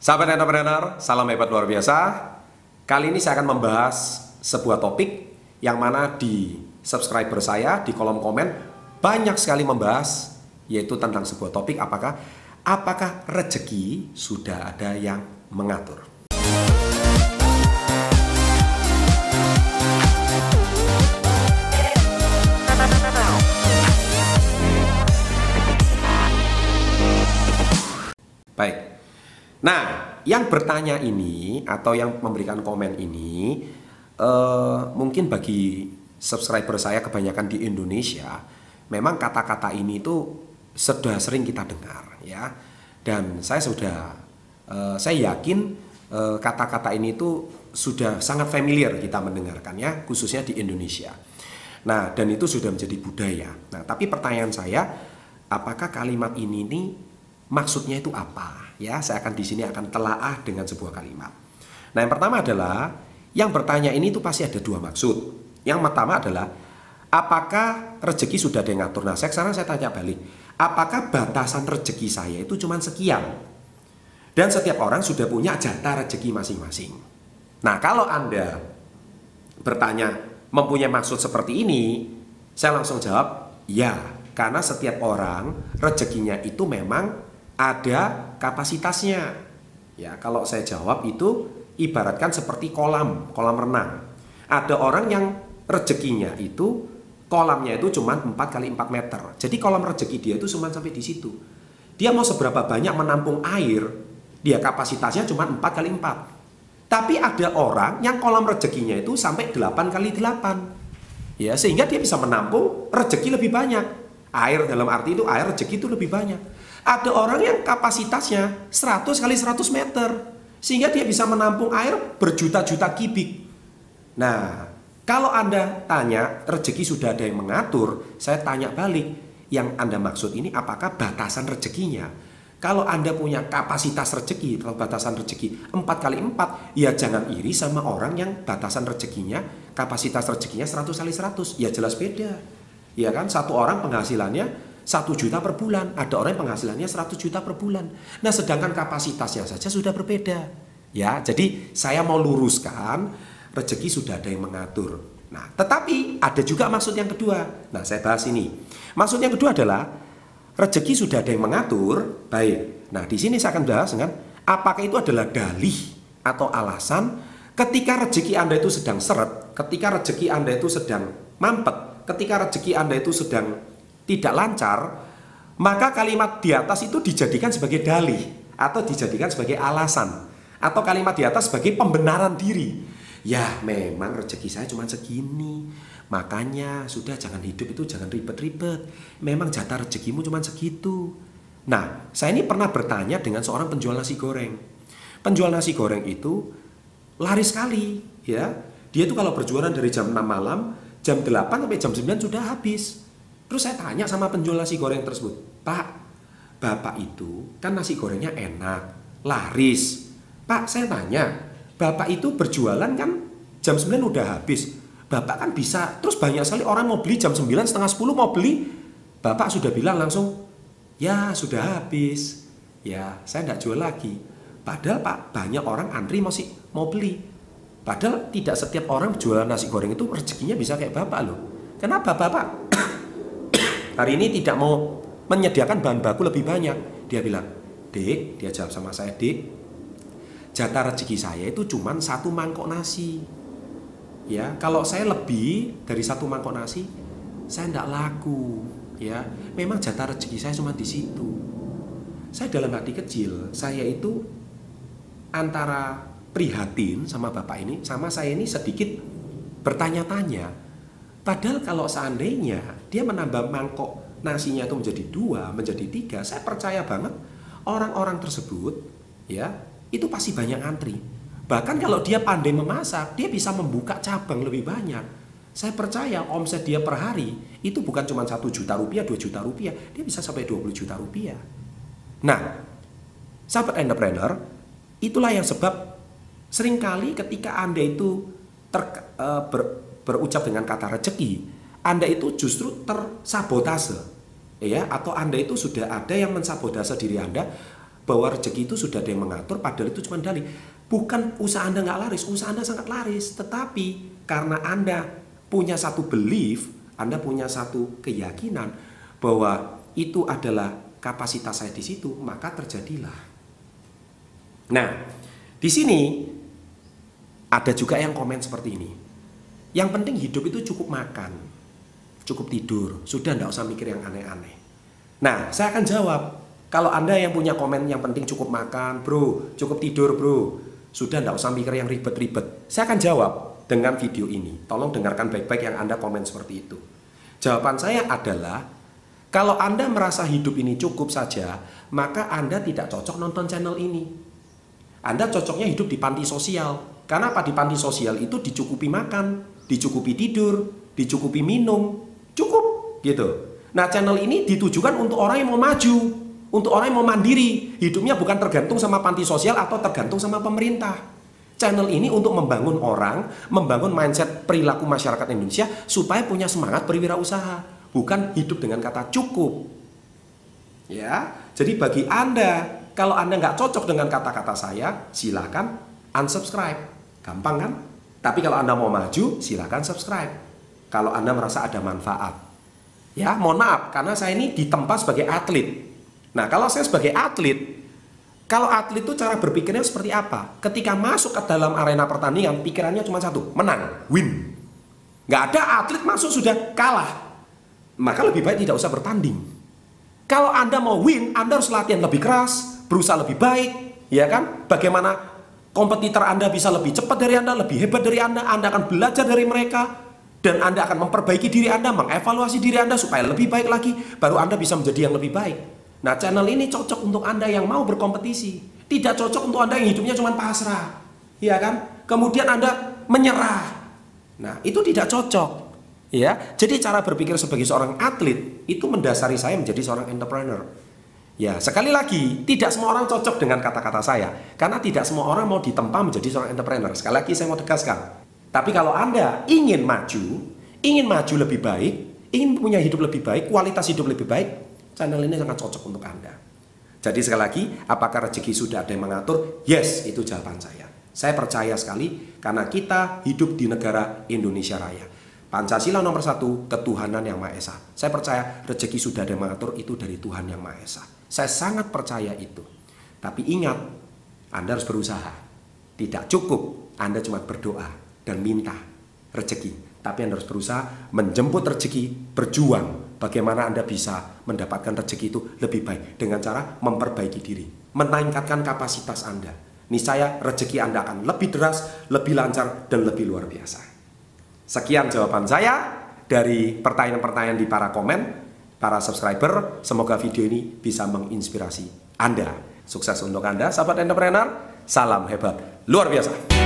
Sahabat entrepreneur, salam hebat luar biasa. Kali ini saya akan membahas sebuah topik yang mana di subscriber saya di kolom komen banyak sekali membahas yaitu tentang sebuah topik apakah apakah rezeki sudah ada yang mengatur. Nah, yang bertanya ini atau yang memberikan komen ini uh, mungkin bagi subscriber saya kebanyakan di Indonesia, memang kata-kata ini itu sudah sering kita dengar ya. Dan saya sudah uh, saya yakin kata kata-kata ini itu sudah sangat familiar kita mendengarkannya khususnya di Indonesia. Nah, dan itu sudah menjadi budaya. Nah, tapi pertanyaan saya, apakah kalimat ini nih maksudnya itu apa? Ya, saya akan di sini akan telaah dengan sebuah kalimat. Nah, yang pertama adalah yang bertanya ini itu pasti ada dua maksud. Yang pertama adalah apakah rezeki sudah ada yang ngatur? Nah, sekarang saya tanya balik, apakah batasan rezeki saya itu cuma sekian? Dan setiap orang sudah punya jatah rezeki masing-masing. Nah, kalau Anda bertanya mempunyai maksud seperti ini, saya langsung jawab, ya, karena setiap orang rezekinya itu memang ada kapasitasnya. Ya, kalau saya jawab itu ibaratkan seperti kolam, kolam renang. Ada orang yang rezekinya itu kolamnya itu cuma 4 kali 4 meter. Jadi kolam rezeki dia itu cuma sampai di situ. Dia mau seberapa banyak menampung air, dia kapasitasnya cuma 4 kali 4. Tapi ada orang yang kolam rezekinya itu sampai 8 kali 8. Ya, sehingga dia bisa menampung rezeki lebih banyak. Air dalam arti itu air rezeki itu lebih banyak. Ada orang yang kapasitasnya 100 kali 100 meter. Sehingga dia bisa menampung air berjuta-juta kubik. Nah, kalau Anda tanya rezeki sudah ada yang mengatur, saya tanya balik. Yang Anda maksud ini apakah batasan rezekinya? Kalau Anda punya kapasitas rezeki, kalau batasan rezeki 4 kali 4, ya jangan iri sama orang yang batasan rezekinya, kapasitas rezekinya 100 kali 100. Ya jelas beda. Ya kan, satu orang penghasilannya satu juta per bulan. Ada orang yang penghasilannya 100 juta per bulan. Nah, sedangkan kapasitasnya saja sudah berbeda. Ya, jadi saya mau luruskan rezeki sudah ada yang mengatur. Nah, tetapi ada juga maksud yang kedua. Nah, saya bahas ini. Maksud yang kedua adalah rezeki sudah ada yang mengatur. Baik. Nah, di sini saya akan bahas dengan apakah itu adalah dalih atau alasan ketika rezeki Anda itu sedang seret, ketika rezeki Anda itu sedang mampet, ketika rezeki Anda itu sedang tidak lancar, maka kalimat di atas itu dijadikan sebagai dalih atau dijadikan sebagai alasan atau kalimat di atas sebagai pembenaran diri. Ya, memang rezeki saya cuma segini. Makanya sudah jangan hidup itu jangan ribet-ribet. Memang jatah rezekimu cuma segitu. Nah, saya ini pernah bertanya dengan seorang penjual nasi goreng. Penjual nasi goreng itu laris sekali, ya. Dia itu kalau berjualan dari jam 6 malam, jam 8 sampai jam 9 sudah habis. Terus saya tanya sama penjual nasi goreng tersebut, Pak, Bapak itu kan nasi gorengnya enak, laris. Pak, saya tanya, Bapak itu berjualan kan jam 9 udah habis. Bapak kan bisa, terus banyak sekali orang mau beli jam 9, setengah 10 mau beli. Bapak sudah bilang langsung, ya sudah habis. Ya, saya tidak jual lagi. Padahal Pak, banyak orang antri masih mau beli. Padahal tidak setiap orang jualan nasi goreng itu rezekinya bisa kayak Bapak loh. Kenapa Bapak hari ini tidak mau menyediakan bahan baku lebih banyak. Dia bilang, Dek, dia jawab sama saya, Dek, jatah rezeki saya itu cuma satu mangkok nasi. Ya, kalau saya lebih dari satu mangkok nasi, saya tidak laku. Ya, memang jatah rezeki saya cuma di situ. Saya dalam hati kecil, saya itu antara prihatin sama bapak ini, sama saya ini sedikit bertanya-tanya Padahal kalau seandainya dia menambah mangkok nasinya itu menjadi dua, menjadi tiga, saya percaya banget orang-orang tersebut ya itu pasti banyak antri. Bahkan kalau dia pandai memasak, dia bisa membuka cabang lebih banyak. Saya percaya omset dia per hari itu bukan cuma satu juta rupiah, dua juta rupiah, dia bisa sampai 20 juta rupiah. Nah, sahabat entrepreneur, itulah yang sebab sering kali ketika Anda itu ter, uh, ber, berucap dengan kata rezeki, Anda itu justru tersabotase. Ya, atau Anda itu sudah ada yang mensabotase diri Anda bahwa rezeki itu sudah ada yang mengatur, padahal itu cuma dalih. Bukan usaha Anda nggak laris, usaha Anda sangat laris. Tetapi karena Anda punya satu belief, Anda punya satu keyakinan bahwa itu adalah kapasitas saya di situ, maka terjadilah. Nah, di sini ada juga yang komen seperti ini. Yang penting hidup itu cukup makan, cukup tidur, sudah tidak usah mikir yang aneh-aneh. Nah, saya akan jawab, kalau Anda yang punya komen yang penting cukup makan, bro, cukup tidur, bro. Sudah tidak usah mikir yang ribet-ribet. Saya akan jawab dengan video ini. Tolong dengarkan baik-baik yang Anda komen seperti itu. Jawaban saya adalah, kalau Anda merasa hidup ini cukup saja, maka Anda tidak cocok nonton channel ini. Anda cocoknya hidup di panti sosial. Karena apa? Di panti sosial itu dicukupi makan, dicukupi tidur, dicukupi minum, cukup gitu. Nah channel ini ditujukan untuk orang yang mau maju, untuk orang yang mau mandiri, hidupnya bukan tergantung sama panti sosial atau tergantung sama pemerintah. Channel ini untuk membangun orang, membangun mindset perilaku masyarakat Indonesia supaya punya semangat berwirausaha, bukan hidup dengan kata cukup. Ya, jadi bagi Anda, kalau Anda nggak cocok dengan kata-kata saya, silakan unsubscribe. Gampang kan? Tapi kalau Anda mau maju, silakan subscribe. Kalau Anda merasa ada manfaat. Ya, mohon maaf, karena saya ini ditempa sebagai atlet. Nah, kalau saya sebagai atlet, kalau atlet itu cara berpikirnya seperti apa? Ketika masuk ke dalam arena pertandingan, pikirannya cuma satu, menang, win. Nggak ada atlet masuk sudah kalah. Maka lebih baik tidak usah bertanding. Kalau Anda mau win, Anda harus latihan lebih keras, berusaha lebih baik, ya kan? Bagaimana kompetitor Anda bisa lebih cepat dari Anda, lebih hebat dari Anda, Anda akan belajar dari mereka, dan Anda akan memperbaiki diri Anda, mengevaluasi diri Anda supaya lebih baik lagi, baru Anda bisa menjadi yang lebih baik. Nah channel ini cocok untuk Anda yang mau berkompetisi. Tidak cocok untuk Anda yang hidupnya cuma pasrah. Ya kan? Kemudian Anda menyerah. Nah itu tidak cocok. Ya, jadi cara berpikir sebagai seorang atlet itu mendasari saya menjadi seorang entrepreneur. Ya, sekali lagi, tidak semua orang cocok dengan kata-kata saya. Karena tidak semua orang mau ditempa menjadi seorang entrepreneur. Sekali lagi saya mau tegaskan. Tapi kalau Anda ingin maju, ingin maju lebih baik, ingin punya hidup lebih baik, kualitas hidup lebih baik, channel ini sangat cocok untuk Anda. Jadi sekali lagi, apakah rezeki sudah ada yang mengatur? Yes, itu jawaban saya. Saya percaya sekali karena kita hidup di negara Indonesia Raya. Pancasila nomor satu, ketuhanan yang Maha Esa. Saya percaya rezeki sudah ada mengatur itu dari Tuhan yang Maha Esa. Saya sangat percaya itu. Tapi ingat, Anda harus berusaha. Tidak cukup Anda cuma berdoa dan minta rezeki. Tapi Anda harus berusaha menjemput rezeki, berjuang bagaimana Anda bisa mendapatkan rezeki itu lebih baik dengan cara memperbaiki diri, meningkatkan kapasitas Anda. Niscaya rezeki Anda akan lebih deras, lebih lancar, dan lebih luar biasa. Sekian jawaban saya dari pertanyaan-pertanyaan di para komen, para subscriber. Semoga video ini bisa menginspirasi Anda. Sukses untuk Anda, sahabat entrepreneur. Salam hebat, luar biasa.